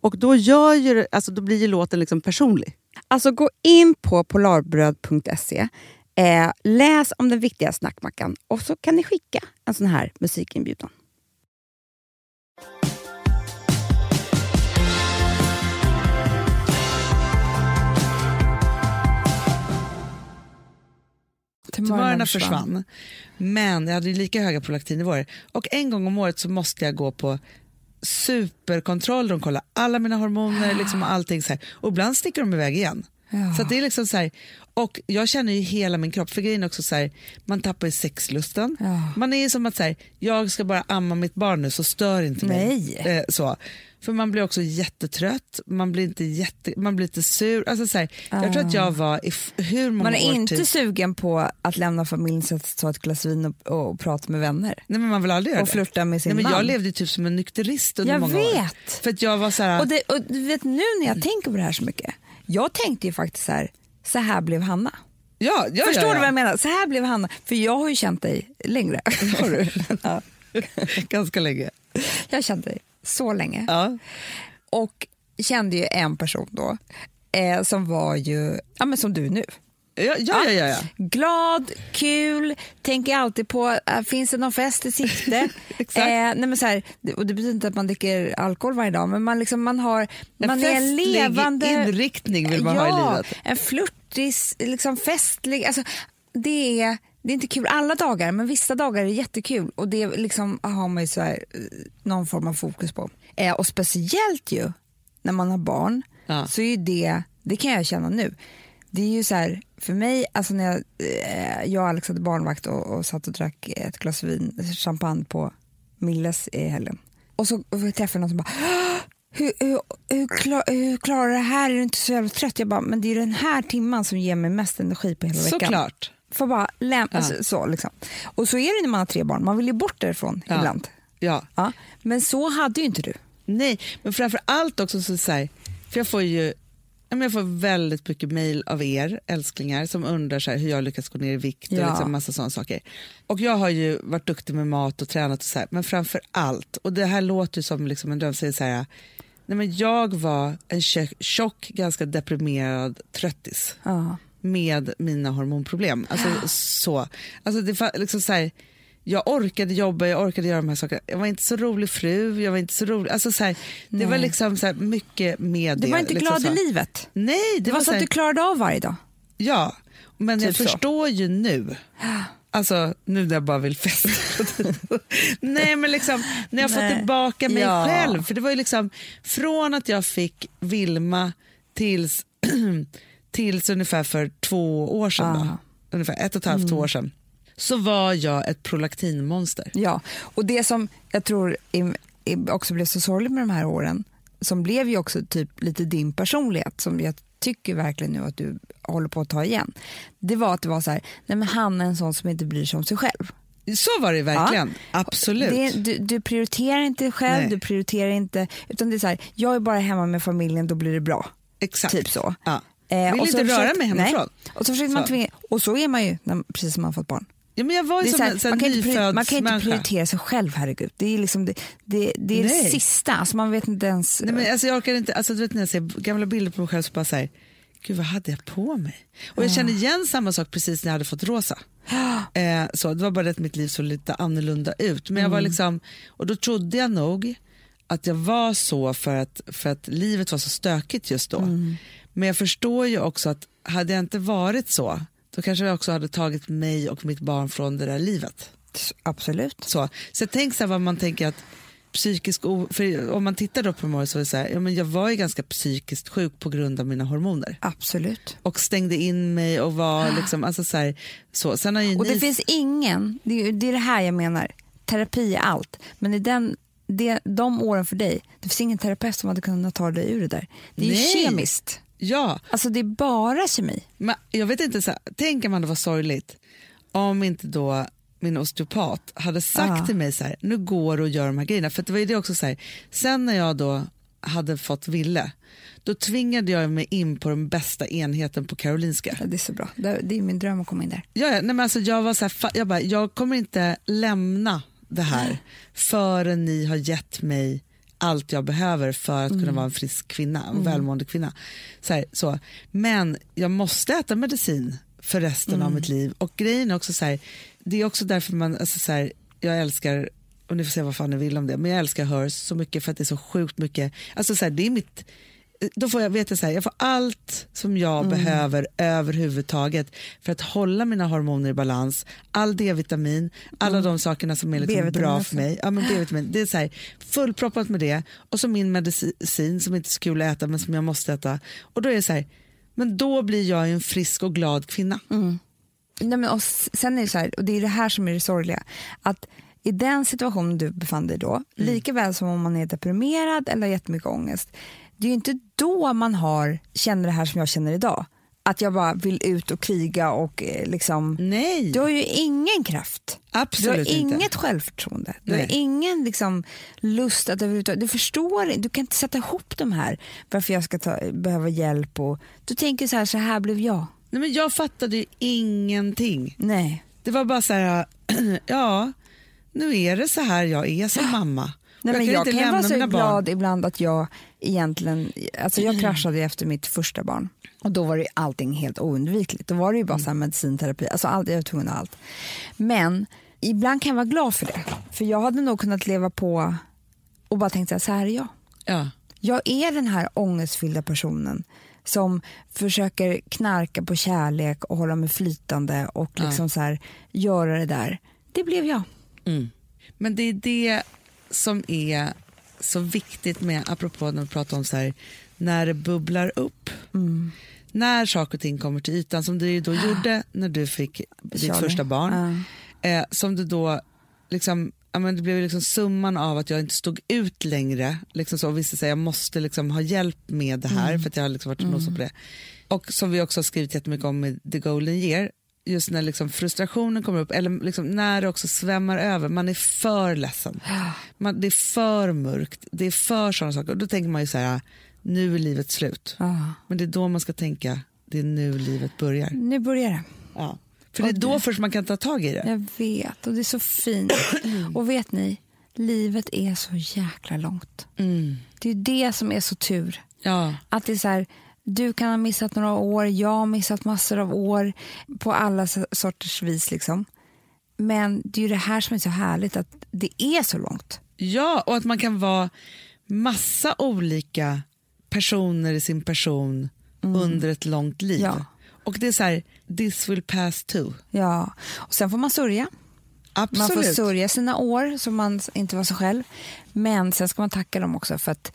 Och då, gör ju, alltså, då blir ju låten liksom personlig. Alltså gå in på polarbröd.se, eh, läs om den viktiga snackmackan och så kan ni skicka en sån här musikinbjudan. Tumörerna försvann. Men jag hade lika höga prolaktinnivåer. Och en gång om året så måste jag gå på superkontroll. De kollar alla mina hormoner liksom och allting. Så här. Och ibland sticker de iväg igen. Ja. Så det är liksom så här, och jag känner ju hela min kropp, för grejen också så här, man tappar ju sexlusten. Ja. Man är som att så här, jag ska bara amma mitt barn nu så stör inte mig. Nej. Eh, så. För man blir också jättetrött, man blir, inte jätte, man blir lite sur. Alltså så här, Jag tror att jag var i hur många Man är år inte typ, sugen på att lämna familjen, så att ta ett glas vin och, och prata med vänner. Nej men man vill aldrig göra Och flirta med sin Nej, men man. Jag levde typ som en nykterist under Jag många år. vet. För att jag var så här, Och, det, och du vet nu när jag tänker på det här så mycket, jag tänkte ju faktiskt så här, så här blev Hanna. ja, ja, Förstår ja, du ja. vad jag menar? Så här blev Hanna. För jag har ju känt dig längre. Har du? ja, Ganska länge. jag har känt dig så länge. Ja. Och kände ju en person då eh, som var ju, ja men som du nu. Ja, ja, ja, ja. Glad, kul, tänker alltid på, äh, finns det någon fest i sikte? Eh, nej men så här, och det betyder inte att man dricker alkohol varje dag, men man, liksom, man har, En man är en levande... inriktning vill man ja, ha i livet. en flörtig, liksom festlig, alltså, det är, det är inte kul alla dagar, men vissa dagar är jättekul och det liksom, har man ju så här, eh, någon form av fokus på. Eh, och speciellt ju när man har barn, Ja. så är det, det kan jag känna nu, det är ju så här, för mig, alltså när jag, eh, jag och Alex hade barnvakt och, och satt och drack ett glas vin, champagne på Milles i helgen. Och så och jag träffade någon som bara "Åh, hur, hur, hur, klar, hur klarar du det här? Är du inte så jävla trött? Jag bara, men det är den här timman som ger mig mest energi på hela veckan. Såklart. Får bara lämna, alltså, så liksom. Och så är det när man har tre barn, man vill ju bort därifrån Ja. ibland. Ja. Ja. Men så hade ju inte du. Nej, men framför allt också så, så här, för jag får ju ja, jag får väldigt mycket mejl av er älsklingar som undrar så hur jag lyckas gå ner i vikt och Ja. liksom massa sådana saker. Och jag har ju varit duktig med mat och tränat och så här, men framför allt, och det här låter ju som liksom en dröm, så här, nej men jag var en tjock, ganska deprimerad tröttis Ja. med mina hormonproblem. Alltså, så. Alltså, det, liksom så här, jag orkade jobba, jag orkade göra de här sakerna. Jag var inte så rolig fru, jag var inte så rolig. Alltså, så här, det var liksom så här, mycket med det. Du var inte liksom glad så. i livet. Nej, det, Det var så här, att du klarade av varje dag. Ja, men jag Typ så. förstår ju nu. Alltså nu när jag bara vill festa. Nej men liksom när jag Nej. fått tillbaka mig Ja. själv. För det var ju liksom från att jag fick Vilma tills, tills ungefär för två år sedan. Ah. Då. Ungefär ett och ett halvt, två år sedan. Så var jag ett prolaktinmonster. Ja, och det som jag tror också blev så sorgligt med de här åren, som blev ju också typ lite din personlighet, som jag tycker verkligen nu att du håller på att ta igen, det var att det var så här, nej men han är en sån som inte bryr sig om sig själv. Så var det verkligen. Absolut. Det, du, du prioriterar inte själv, Nej. du prioriterar inte, utan det är så här, jag är bara hemma med familjen, då blir det bra. Exakt. Typ så. Ja. Eh, Vill och så inte röra försökte- mig hemifrån. Nej. Och så försökte man Så. tvinga, och så är man ju när, precis som man fått barn. Ja, men jag var ju som så här, en sån man, kan inte, man kan inte prioritera sig själv, herregud. Det är, liksom det, det, det, är det sista. Alltså man vet inte ens... Nej, men alltså jag orkar inte, alltså du vet när jag ser gamla bilder på mig själv så bara säger gud vad hade jag på mig? Och jag känner igen samma sak precis när jag hade fått rosa. Eh, så, det var bara det att mitt liv såg lite annorlunda ut. Men jag var liksom, och då trodde jag nog att jag var så för att, för att livet var så stökigt just då. Men jag förstår ju också att hade jag inte varit så, då kanske jag också hade tagit mig och mitt barn från det där livet. Absolut. Så, så tänker så här vad man tänker att psykisk för om man tittar då på mig så är det så här, ja, men jag var ju ganska psykiskt sjuk på grund av mina hormoner Absolut. och stängde in mig och var liksom, alltså så här, så. Sen har ju Och ni, det finns ingen, det är, det är det här jag menar, terapi är allt. Men i den, det, de åren för dig, det finns ingen terapeut som hade kunnat ta dig ur det där. Det är ju Nej. kemiskt. Ja, Alltså det är bara kemi. men jag vet inte, så här, tänk om det var sorgligt om inte då min osteopat hade sagt Ah. till mig så här, nu går du och gör de här grejerna. För det var ju det också så här, sen när jag då hade fått Ville, då tvingade jag mig in på den bästa enheten på Karolinska. Ja, det är så bra. Det, är min dröm att komma in där. Ja, ja, nej, men alltså jag var så här, jag, bara, jag kommer inte lämna det här förrän ni har gett mig allt jag behöver för att kunna vara en frisk kvinna, en välmående kvinna. Så här, så. Men jag måste äta medicin för resten av mitt liv. Och grejen är också så här, det är också därför man, alltså så här, jag älskar och ni får säga vad fan ni vill om det, men jag älskar Hers så mycket för att det är så sjukt mycket, alltså så här, det är mitt då får jag veta så här, jag får allt som jag Mm. behöver överhuvudtaget för att hålla mina hormoner i balans, all D-vitamin, alla de sakerna som är liksom bra för mig. Ja, men B-vitamin, det är så här, fullproppat med det och så min medicin som inte är så kul att äta men som jag måste äta. Och då är det så här, Men då blir jag en frisk och glad kvinna. Nej, men och sen är det så här, och det är det här som är det sorgliga, att i den situationen du befann dig då, lika väl som om man är deprimerad eller har jättemycket ångest, det är ju inte då man har, känner det här som jag känner idag. Att jag bara vill ut och kriga och eh, liksom, Nej, du har ju ingen kraft. Du har absolut inget inte. självförtroende. Du har Nej. ingen liksom, lust att överhuvudtaget... Du förstår du kan inte sätta ihop de här varför jag ska ta, behöva hjälp. Och, du tänker så här, så här blev jag. Nej, men jag fattade ju ingenting. Nej. Det var bara så här, ja, nu är det så här jag är som mamma. Nej, men jag kan vara så glad barn. ibland att jag egentligen, alltså jag kraschade ju efter mitt första barn och då var det ju allting helt oundvikligt. Då var det ju bara så här medicinterapi, alltså allt, jag var tvungen allt. Men ibland kan jag vara glad för det, för jag hade nog kunnat leva på och bara tänkt så här, så här är jag. Ja. Jag är den här ångestfyllda personen som försöker knarka på kärlek och hålla mig flytande och liksom så här, göra det där. Det blev jag. Mm. Men det är det som är så viktigt med, apropå när vi pratar om så här, när det bubblar upp. Mm. När saker och ting kommer till ytan, som du då gjorde när du fick ditt Charlie. första barn. Eh, som du då, liksom, ja, men det blev liksom summan av att jag inte stod ut längre. Liksom så, och visste att jag måste liksom ha hjälp med det här, för att jag har liksom varit mm. på det. Och som vi också har skrivit jättemycket om med The Golden Year, just när liksom frustrationen kommer upp, eller liksom när det också svämmar över, man är för ledsen. Man, det är för mörkt, det är för sådana saker. Och då tänker man ju så här, nu är livet slut. Ja. Men det är då man ska tänka, det är nu livet börjar. Nu börjar det. Ja. För det är då först man kan ta tag i det. Jag vet, och det är så fint. och vet ni, livet är så jäkla långt. Mm. Det är det som är så tur. Ja. Att det är så här, du kan ha missat några år, jag har missat massor av år på alla so- sorters vis. Liksom. Men det är ju det här som är så härligt, att det är så långt. ja, och att man kan vara massa olika personer i sin person under ett långt liv. Ja. Och det är så här, this will pass too. Ja. Och sen får man sörja. Man får Absolut. sörja sina år som man inte var sig själv. Men sen ska man tacka dem också för att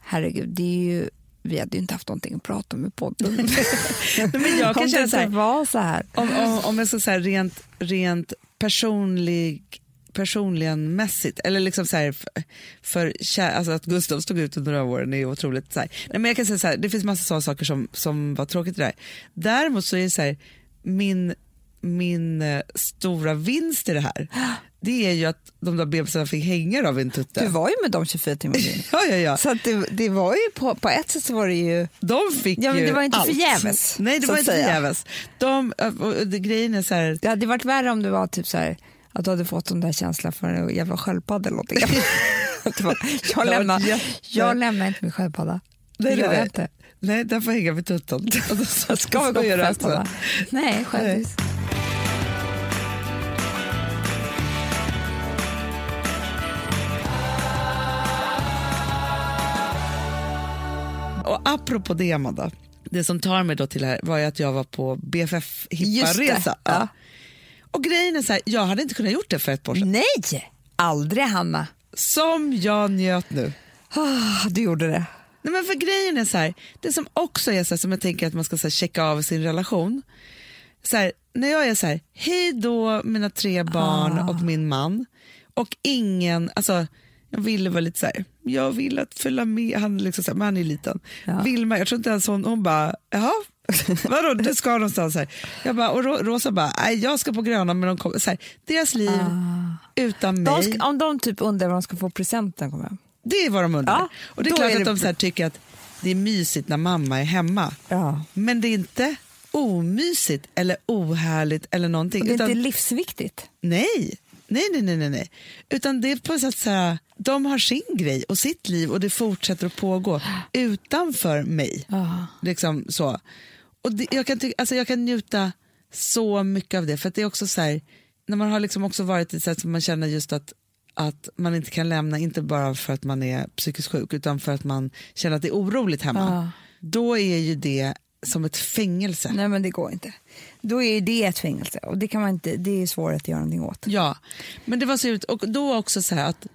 herregud, det är ju, vi hade ju inte haft någonting att prata om i podden. Men jag kan om känna det så här, var så här. om, om, om jag ska säga rent, rent personlig, personligenmässigt, eller liksom så här, för, för alltså att Gustav stod ut under några åren är otroligt så här. Nej, men jag kan säga så här, det finns massa sådana saker som, som var tråkigt i det där. Däremot så är det så här, min, min eh, stora vinst i det här, det är ju att de där bebisarna fick hänga av en tutte. Du var ju med dem 24 timmar. Ja, ja, ja. Så det, det var ju på, på ett sätt så var det ju... De fick Ja, men ju det var inte allt. förgäves, Nej, det var inte säga. förgäves. De, och det, grejen är så här, Det hade varit värre om det var typ så här att du hade fått den där känslan för en jävla sköldpadda eller någonting. Det var, jag, lämnar, jag lämnar inte min sköldpadda. Det Nej, gör nej, jag inte. Nej, den får hänga vid tuttan. Så- Ska vi gå på gör sköldpadda? Nej, sköldis. Och apropå det, Amanda, det som tar mig då till det här var att jag var på BFF hipparesa. ja. Och grejen är så här, jag hade inte kunnat gjort det för ett år sedan. Nej, aldrig Hanna. Som jag njöt nu. Ah, du gjorde det. Nej, men för grejen är så här, det som också är så här, som jag tänker att man ska så här, checka av sin relation. Så här, när jag är så här, hej då mina tre barn Ah. och min man. Och ingen, alltså jag ville vara lite så här, jag vill att följa med, han, liksom här, men han är liten. Ja. Vilma, jag tror inte ens hon, hon bara, jaha, vadå du ska någonstans här. Jag bara, och Ro- Rosa bara, nej jag ska på Gröna men de kommer, så här, deras liv utan De mig. ska, om de typ undrar vad de ska få presenten kommer jag. Det är vad de undrar. Ja, och det är klart är att det- de så här tycker att det är mysigt när mamma är hemma. Ja. Men det är inte omysigt eller ohärligt eller någonting. Och det är utan, inte livsviktigt. nej. Nej, nej, nej, nej, nej. Utan det är på så att så här, de har sin grej och sitt liv och det fortsätter att pågå utanför mig. Ja. Liksom så. Och det, jag, kan ty- alltså jag kan njuta så mycket av det. För det är också så här, när man har liksom också varit i ett sätt som man känner just att, att man inte kan lämna, inte bara för att man är psykiskt sjuk, utan för att man känner att det är oroligt hemma. Ja. Då är ju det som ett fängelse. Nej men det går inte. Då är det ett fängelse och det, kan man inte, det är svårt att göra någonting åt. Ja, men det var så ut och då också så att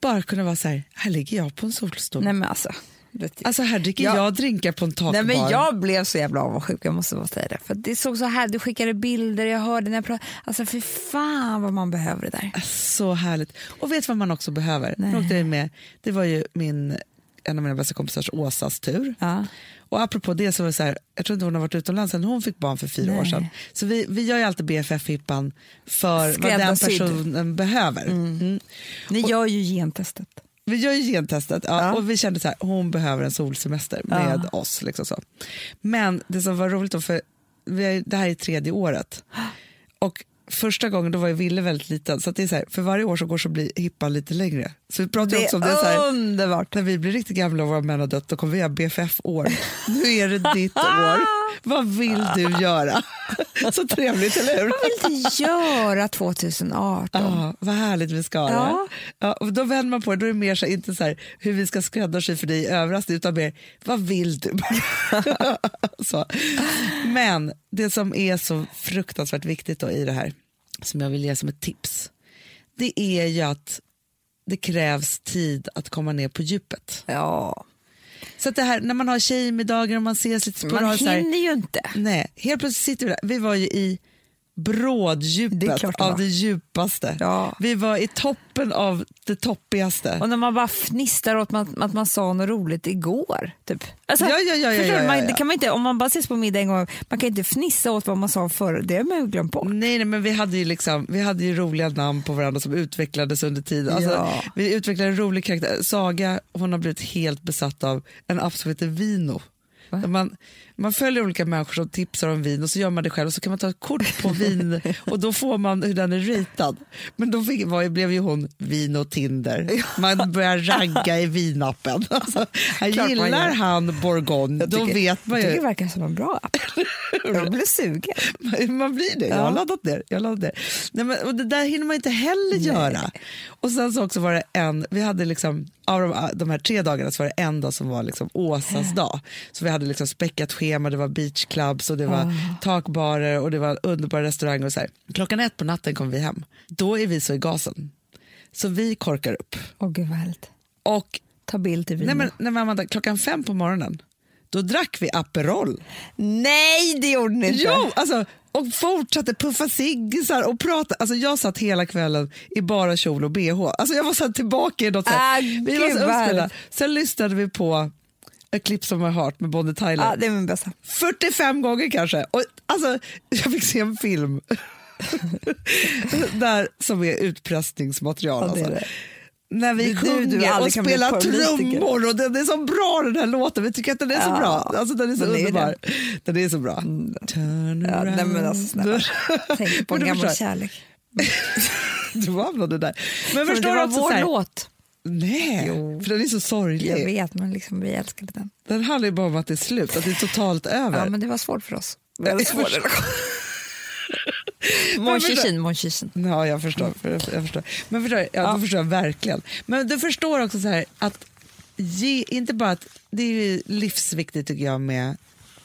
bara kunna vara så här, här ligger jag på en solstol. Nej men alltså. vet, Alltså här dricker Ja. jag drinkar på en takbar. Nej, men jag blev så jävla avundsjuk, jag måste bara säga det. För det såg så här, du skickade bilder, jag hörde när jag pratade. Alltså för fan vad man behöver det där. Så härligt. Och vet vad man också behöver? Nej. Åkte jag med, det var ju min, en av mina bästa kompisars Åsas tur. Ja. Och apropå det så var det så här, jag tror inte hon har varit utomlands sen hon fick barn för fyra Nej. år sedan. Så vi, vi gör ju alltid BFF-hippan för vad den personen behöver. Mm. Ni gör ju gentestet. Vi gör ju gentestet ja, Ja. och vi kände så här, hon behöver en solsemester med oss. Liksom så. Men det som var roligt då, för vi det här är tredje året. Och första gången då var ju Ville väldigt liten, så det är så här, för varje år som går så blir hippan lite längre. Så vi pratar Det också om det så är här, underbart. när vi blir riktigt gamla och våra män har dött, då kommer vi ha BFF-år. Nu är det ditt år. Vad vill du göra? Så trevligt, eller hur? Vad vill du göra 2018? Ja, vad härligt vi ska ha. Ja. Ja, och då vänder man på det, då är det mer så, inte så här, hur vi ska skräddarsy för dig i överraskning, utan mer vad vill du? så. Men det som är så fruktansvärt viktigt då i det här, som jag vill ge som ett tips, det är ju att det krävs tid att komma ner på djupet. Ja. Så det här, när man har tjejmiddagar och man ses lite Man sporadiskt. så här- hinner ju inte. Nej, helt plötsligt sitter vi där. Vi var ju i Det är bråddjupet klart det av var. det djupaste. Ja. Vi var i toppen av det toppigaste. Och när man bara fnissar åt man, att man sa något roligt igår. Typ. Alltså, Ja, ja, ja, ja, ja, ja, man. Det kan man inte, om man bara ses på middag en gång, man kan inte fnissa åt vad man sa förr. Det har man ju glömt bort. Nej, nej, men vi hade, ju liksom, vi hade ju roliga namn på varandra som utvecklades under tiden. Alltså, Ja. Vi utvecklade en rolig karaktär. Saga hon har blivit helt besatt av en app som heter Vino. Man, man följer olika människor som tipsar om vin och så gör man det själv och så kan man ta ett kort på vin och då får man hur den är ritad. Men då fick, var, blev ju hon vin och Tinder. Man börjar ragga i vinappen. Alltså, man gillar han Bourgogne, då vet man Jag tycker ju. det verkar som en bra app. Jag blir sugen. Man blir det. Jag har laddat ner. Jag har laddat ner. Nej, men, och det där hinner man inte heller göra. Och sen så också var det en, vi hade liksom, av de, de här tre dagarna så var det en dag som var liksom Åsas dag. Så vi hade liksom späckat schema, det var beachclubs och det var takbarer och det var underbara restauranger och så här. Klockan ett på natten kom vi hem. Då är vi så i gasen. Så vi korkar upp. Åh gud. Och Ta bild till nej, vin. men, nej, men Amanda, klockan fem på morgonen, då drack vi Aperol. Nej, det gjorde ni inte. Jo, alltså, och fortsatte puffa ciggisar och prata. Alltså, jag satt hela kvällen i bara kjol och bh. Alltså, jag var så tillbaka i något så här. Ah, vi var så. Sen lyssnade vi på A Clips of My Heart med Bonnie Tyler. Ja, det är min bästa. 45 gånger kanske. Och, alltså, jag fick se en film där som är utpressningsmaterial. Ja, det är alltså. Det. När vi Det är nu du sjunger aldrig och spelar trummor och den är så bra den här låten. Vi tycker att den är så Ja, bra. Alltså, den är så den är underbar. Den är så bra. Turn Ja, nej, men alltså, snälla. Tänk på en du gammal kärlek. Du hamnade där. Men För förstår det du var också vår så här, låt. Nej, Jo. för den är så Jag sorglig. vet, men liksom, vi älskade den. Den handlar ju bara om att det är slut, att det är totalt över. Ja, men det var svårt för oss. Jag Väldigt svår relation. Mon Chichin. Ja, jag förstår. För- Jag, förstår. Men förstår, ja, Då förstår jag verkligen. Men du förstår också så här att ge, inte bara att det är livsviktigt tycker jag med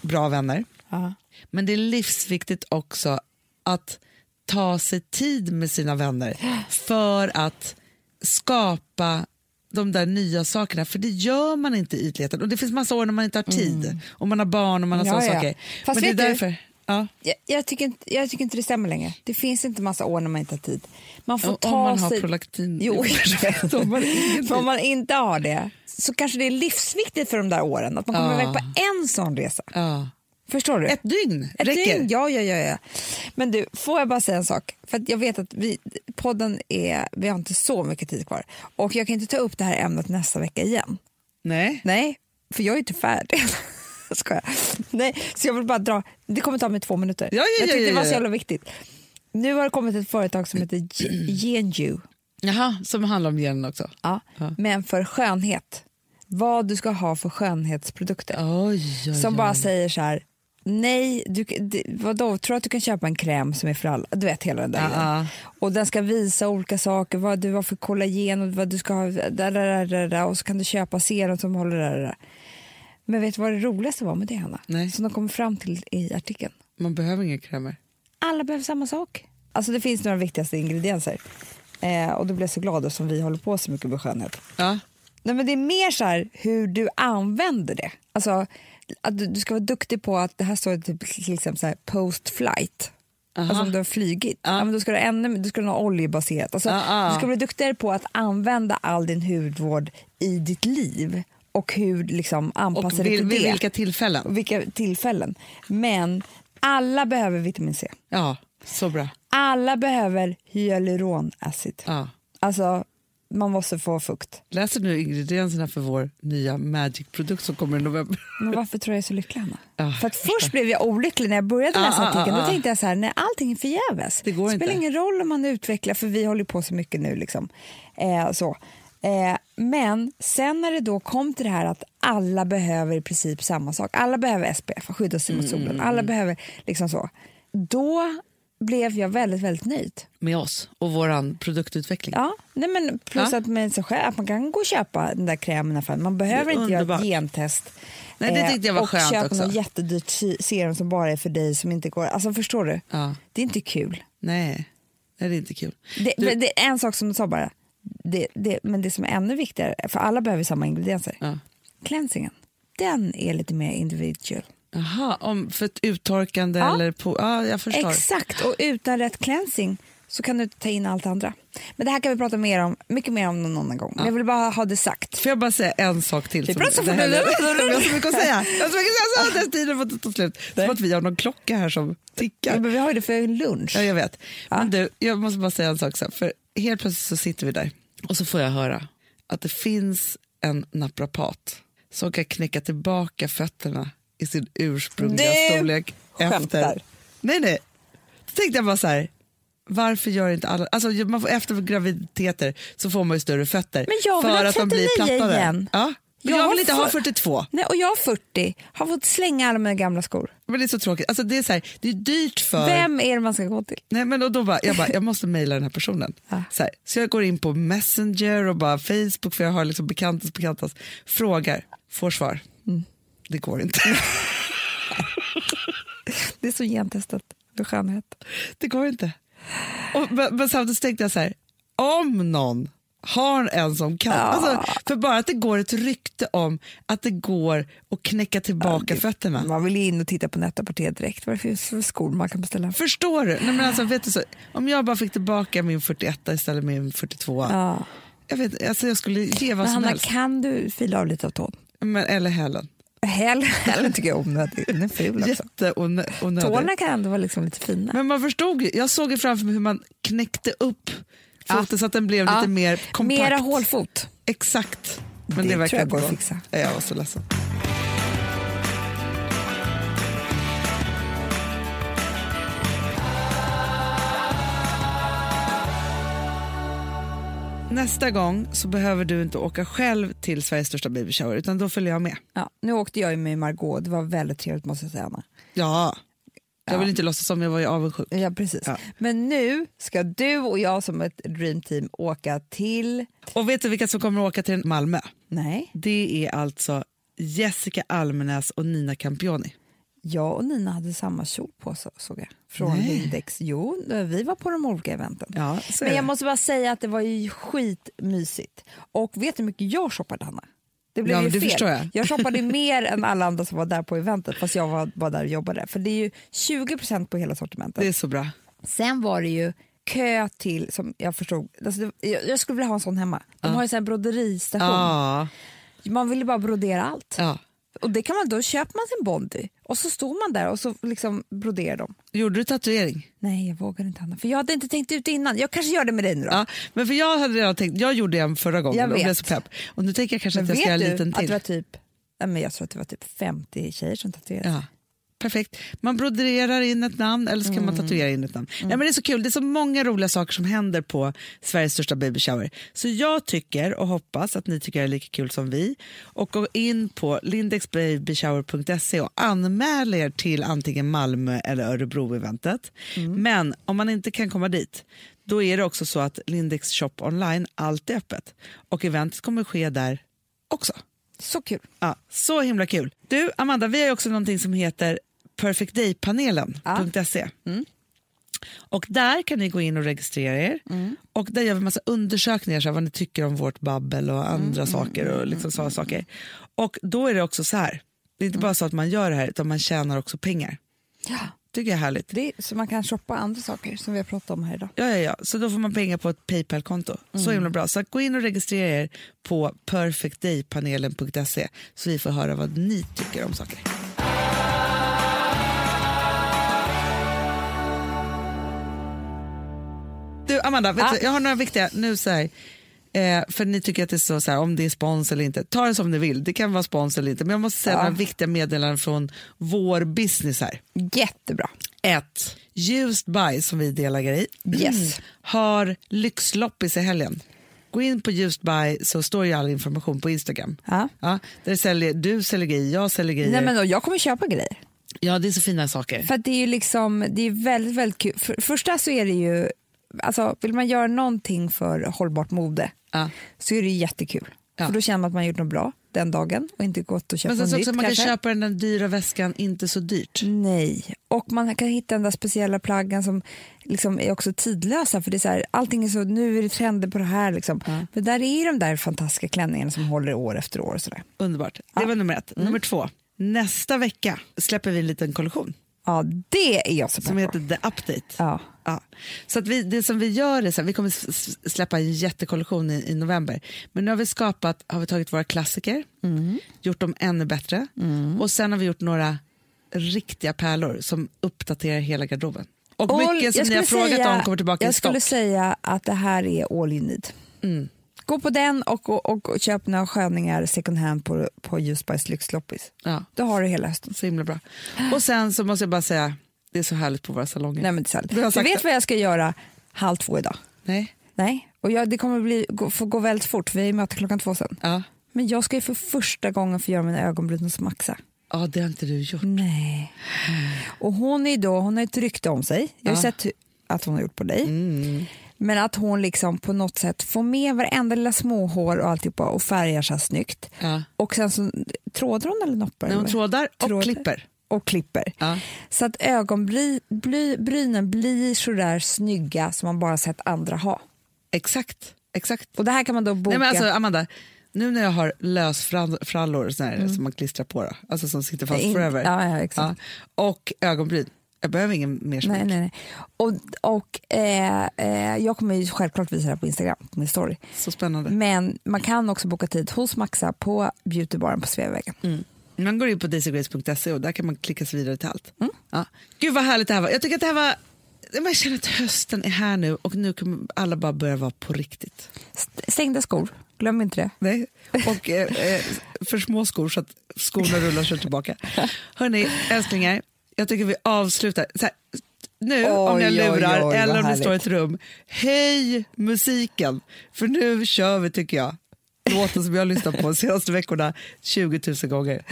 bra vänner. Ja. Men det är livsviktigt också att ta sig tid med sina vänner för att skapa de där nya sakerna, för det gör man inte i ytligheten. Och det finns massa år när man inte har tid, och man har barn och man har Mm. Ja, sådana ja. saker. Fast Men det är vet du- därför... Ja. Jag, jag, tycker inte, jag tycker inte det stämmer längre. Det finns inte massa år när man inte har tid. Man får Om ta man har sig... prolaktin. Jo, har man om man inte har det så kanske det är livsviktigt för de där åren att man kommer Ja. iväg på en sån resa. Ja. Förstår du? Ett dygn Ett räcker. dygn, ja, ja, ja, ja. Men du, får jag bara säga en sak? För jag vet att vi, podden är, vi har inte så mycket tid kvar. Och jag kan inte ta upp det här ämnet nästa vecka igen. Nej. Nej, för jag är inte färdig. Ska jag? Nej, så jag vill bara dra. Det kommer ta mig två minuter. Ja, ja, jag ja, tyckte ja, det var ja. så jävla viktigt. Nu har det kommit ett företag som heter Genju. Jaha, som handlar om genen också. Ja, men för skönhet. Vad du ska ha för skönhetsprodukter. Oj, oj, som oj. bara säger så här. Nej, du, vadå, tror du att du kan köpa en kräm som är för alla? Du vet hela den där Ja, ja. Och den ska visa olika saker, vad du har för kollagen och vad du ska ha. Där, där, där, där, och så kan du köpa serum som håller där, där. Men vet du vad det roligaste var med det Hanna? Nej. Som de kommer fram till i artikeln. Man behöver inga krämer. Alla behöver samma sak. Alltså det finns några viktigaste ingredienser. Eh, och blev jag så glad som vi håller på så mycket med skönhet. Ja. Nej, men det är mer så här hur du använder det. Alltså, att du, du ska vara duktig på att det här står typ, till exempel så här, post flight. Alltså om du har flygit. Ja. men då ska du, ännu, då ska du ha oljebaserat. Alltså, Ja, ja. Du ska bli duktigare på att använda all din hudvård i ditt liv och hur liksom anpassa Och vil, till det. vilka tillfällen? Och vilka tillfällen. Men alla behöver vitamin C. Ja, så bra. Alla behöver hyaluronacid. Ja. Alltså, man måste få fukt. Läser du ingredienserna för vår nya Magic-produkt som kommer i november? Men varför tror jag är så lycklig, Anna? Ja, För att först blev jag olycklig när jag började läsa Ah, ah, artikeln. ah, Då ah. tänkte jag så här, nej allting är förgäves. Det går spelar inte. ingen roll om man utvecklar, för vi håller på så mycket nu. Liksom. Eh, så. Eh, men sen när det då kom till det här att alla behöver i princip samma sak. Alla behöver SPF, skydda sig mot solen. Alla behöver liksom så. Då blev jag väldigt, väldigt nöjd. Med oss och vår produktutveckling. Ja, nej men plus Ja. att, med sig själv, att man kan gå och köpa den där krämen affären. Man behöver inte göra ett gentest. Nej, det tyckte jag var och skönt köpa också. något jättedyrt se- serum som bara är för dig som inte går... Alltså förstår du? Ja. Det är inte kul. Nej. Nej, det är inte kul. Det, Du- det är en sak som du sa bara. Det, det, men det som är ännu viktigare, för alla behöver samma ingredienser. Ja. Cleansingen, den är lite mer individual. Jaha, om för ett uttorkande Ja. eller på... Ja, jag förstår. Exakt, och utan rätt cleansing så kan du ta in allt andra. Men det här kan vi prata mer om, mycket mer om någon annan gång. Men jag vill bara ha det sagt. Får jag bara säga en sak till? Som- det här-. Jag har så mycket att säga. Jag så tiden får ta slut. Som att vi har någon klocka här som Ja, tickar. men vi har ju det för lunch. Ja, jag vet. Ja. Men du, jag måste bara säga en sak. Så för helt plötsligt så sitter vi där och så får jag höra att det finns en naprapat som kan knäcka tillbaka fötterna i sin ursprungliga Du storlek. skämtar. Efter. Nej, nej. Då tänkte jag bara så här, varför gör inte alla... Alltså, man får, efter graviditeter så får man ju större fötter. Men jag vill för ha att de blir 39 plattare. igen. Ja. Jag jag, har vill inte ha för- 42. Nej, och jag är 40, har fått slänga alla mina gamla skor. Men det är så tråkigt. Alltså, det, är så här, det är dyrt för... Vem är det man ska gå till? Nej, men och då bara, jag, bara, jag måste mejla den här personen. Ja. Så, här, så jag går in på Messenger och bara Facebook, för jag har liksom bekantas bekantas, frågar, får svar. Mm. Det går inte. Det är så gentestat för skönhet. Det går inte. Och, men, men samtidigt tänkte jag så här, om någon har en som kan, alltså, för bara att det går ett rykte om att det går att knäcka tillbaka fötterna. Man vill ju in och titta på Net-a-Porter direkt. Vad det för- för skor man kan beställa? Förstår du? Nej, men alltså, vet du så, om jag bara fick tillbaka min 41 istället för min 42, Ja. jag, vet, alltså, jag skulle ge vad Men som Hanna, helst. kan du fila av lite av tån? Men, eller hälen. Häl, hälen tycker jag är onödig. Den är ful också. Tårna kan ändå vara liksom lite fina. Men man förstod jag såg ju framför mig hur man knäckte upp foten Ja. så att den blev lite mer kompakt. Mera hålfot. Exakt. Men Det det, tror jag går att fixa. Ja, Jag var så ledsen. Nästa gång så behöver du inte åka själv till Sveriges största baby shower utan då följer jag med. Ja, nu åkte jag med Margot. Det var väldigt trevligt måste jag säga. Anna. Ja. Jag Ja. vill inte låtsas som jag var ju avundsjuk. Ja, precis. Ja. Men nu ska du och jag som ett dreamteam åka till... Och vet du vilka som kommer att åka till Malmö? Nej, Det är alltså Jessica Almenäs och Nina Campioni. jag och Nina hade samma kjol på så, såg jag. Från Nej. Lindex. Jo, vi var på de olika eventen. Ja, Men jag det. måste bara säga att det var ju skitmysigt. Och vet du hur mycket jag shoppade, Hanna? Det blev Ja, ju fel. förstår jag. shoppade mer än alla andra som var där på eventet, fast jag var, var där och jobbade. För det är ju 20% på hela sortimentet. det är så bra. Sen var det ju kö till, som jag förstod, alltså det, jag, jag skulle vilja ha en sån hemma. De har ju här broderistation. Ja, Man vill ju bara brodera allt. ja. Och det kan man, då köper man sin Bondi och så står man där och så liksom broderar de. Gjorde du tatuering? Nej, jag vågar inte Hanna, för jag hade inte tänkt ut innan. Jag kanske gör det med dig nu då. Ja, men för jag hade redan tänkt, jag gjorde en förra gången Jag och blev vet. så pepp. Och nu tänker jag kanske Men att jag ska göra vet en du liten att det till. var typ, nej, men jag tror att det var typ 50 tjejer som tatuerade Ja. Perfekt. Man broderar in ett namn eller så kan Mm. man tatuera in ett namn. Nej, men det är så kul, det är så många roliga saker som händer på Sveriges största baby shower. Så jag tycker och hoppas att ni tycker det är lika kul som vi. Och gå in på lindexbabyshower.se och anmäl er till antingen Malmö eller Örebro-eventet. Mm. Men om man inte kan komma dit, då är det också så att Lindex shop online alltid är öppet. Och eventet kommer ske där också. Så kul. Ja, så himla kul. Du, Amanda, vi har också någonting som heter perfectdaypanelen.se. Och där kan ni gå in och registrera er. Och där gör vi massa undersökningar, så här, vad ni tycker om vårt babbel och andra saker. och liksom sådana saker. Och då är det också så här, det är inte bara så att man gör det här utan man tjänar också pengar. Ja. tycker jag är härligt. Det så man kan shoppa andra saker som vi har pratat om här idag. Ja, ja, ja. Så då får man pengar på ett Paypal-konto. Så himla bra. Så gå in och registrera er på perfectdaypanelen.se så vi får höra vad ni tycker om saker. Amanda, vet du, jag har några viktiga... Nu så här, eh, för ni tycker att det är så, så här, om det är spons eller inte. Ta det som ni vill. Det kan vara spons eller inte. Men jag måste säga Ja. några viktiga meddelanden från vår business här. Jättebra. Ett, Used By som vi är delägare i Yes. har lyxloppis i helgen. Gå in på Used By så står ju all information på Instagram. Ja. Ja, där säljer, du säljer grejer, jag säljer grejer. Nej, men då, jag kommer köpa grejer. Ja, det är så fina saker. För det är ju liksom, det är väldigt, väldigt kul. För, första så är det ju, alltså vill man göra någonting för hållbart mode Ja. så är det jättekul. Ja. För då känner man att man gjort något bra den dagen och inte gått och köpt Men sen något så nytt också man kan kanske. köpa den där dyra väskan inte så dyrt. Nej, och man kan hitta den där speciella plaggen som liksom är också tidlösa. För det är så här, allting är så, nu är det trender på det här. Liksom. Men där är de där fantastiska klänningarna som håller år efter år. Och så där. Underbart. Det var nummer ett. Mm. Nummer två. Nästa vecka släpper vi en liten kollektion Ja, det är jag som på. heter The Update. Ja. Ja. Så att vi, det som vi gör är så här, vi kommer släppa en jättekollektion i, i november. Men nu har vi skapat, har vi tagit våra klassiker, Mm. gjort dem ännu bättre och sen har vi gjort några riktiga pärlor som uppdaterar hela garderoben. Och All- mycket som jag ni har skulle frågat säga- om kommer tillbaka Jag i stock. skulle säga att det här är all you need. Mm. Gå på den och, och, och, och köp några sköningar second hand på, på Just Spice lyxloppis. Ja, Då har du hela hösten. så himla bra. Och sen så måste jag bara säga, det är så härligt på våra salonger. Nej, men det är. Du vet det. vad jag ska göra halv två idag? Nej? Nej, och jag, det kommer bli, gå, få gå väldigt fort vi möter klockan två sen. Ja. Men jag ska ju för första gången få göra mina ögonbryn hos Maxa. ja, det har inte du gjort. Nej. Och hon är då, hon har ett rykte om sig. Jag har Ja. sett att hon har gjort på dig. Mm. Men att hon liksom på något sätt får med varenda lilla småhår och alltihopa och färgar så snyggt. Ja. Och sen så trådar hon eller noppar? När hon trådar och Trådar. klipper. Och klipper. Ja. Så att ögonbrynen blir så där snygga som man bara sett andra ha. Exakt. Exakt. Och det här kan man då boka. Nej, men alltså, Amanda, nu när jag har lösfrallor Mm. som man klistrar på, då, alltså som sitter fast forever, Ja. Ja, och ögonbryn, jag behöver ingen mer smink. Nej, nej, nej. Och, och, eh, eh, jag kommer ju självklart visa det här på Instagram, på min story. Så spännande. Men man kan också boka tid hos Maxa på beautybaren på Sveavägen. Mm. Man går in på daisygrace.se och där kan man klicka sig vidare till allt. Mm. Ja. Gud vad härligt det här var. Jag tycker att det här var jag känner att hösten är här nu och nu kommer alla bara börja vara på riktigt. St- Stängda skor, glöm inte det. Nej. Och eh, eh, för små skor så att skorna rullar sig tillbaka. Hörni, älsklingar, jag tycker vi avslutar. Här, nu om Oj, jag oj, lurar oj, vad eller om det står i ett rum, höj musiken. För nu kör vi tycker jag. Låten som jag har lyssnat på de senaste veckorna 20 000 gånger.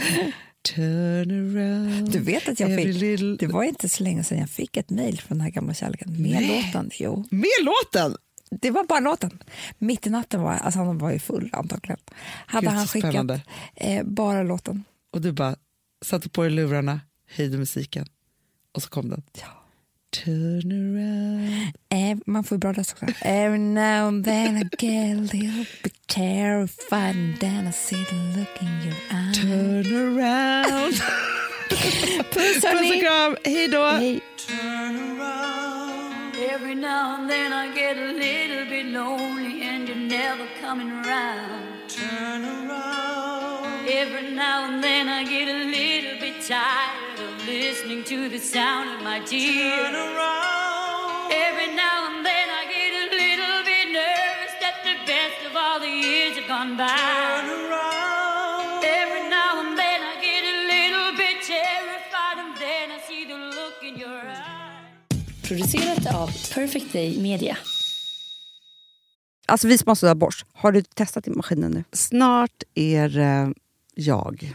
Turn around. Du vet att jag fick, little- det var inte så länge sedan jag fick ett mejl från den här gamla kärleken med låten. Jo, Med låten! det var bara låten. Mitt i natten var alltså han var ju full antagligen. Hade Gud, han skickat eh, bara låten. Och du bara satte på dig lurarna, höjde musiken och så kom den. Ja. Turn around. Eh, man får ju bra röst också. Every now and then I get a little bit terrified and then I see the look in your eyes. Turn around. Puss och kram, hej då! Hej. Every now and then I get a little bit lonely and you're never coming around. Turn around. Every now and then I get a little bit tired listening to the sound of my tears. Turn around. Every now and then I get a little bit nervous that the best of all the years have gone by. Turn around. Every now and then I get a little bit terrified and then I see the look in your eyes. Producerat av Perfect Day Media. Alltså vi som har sådär borst, har du testat i maskinen nu? Snart är det jag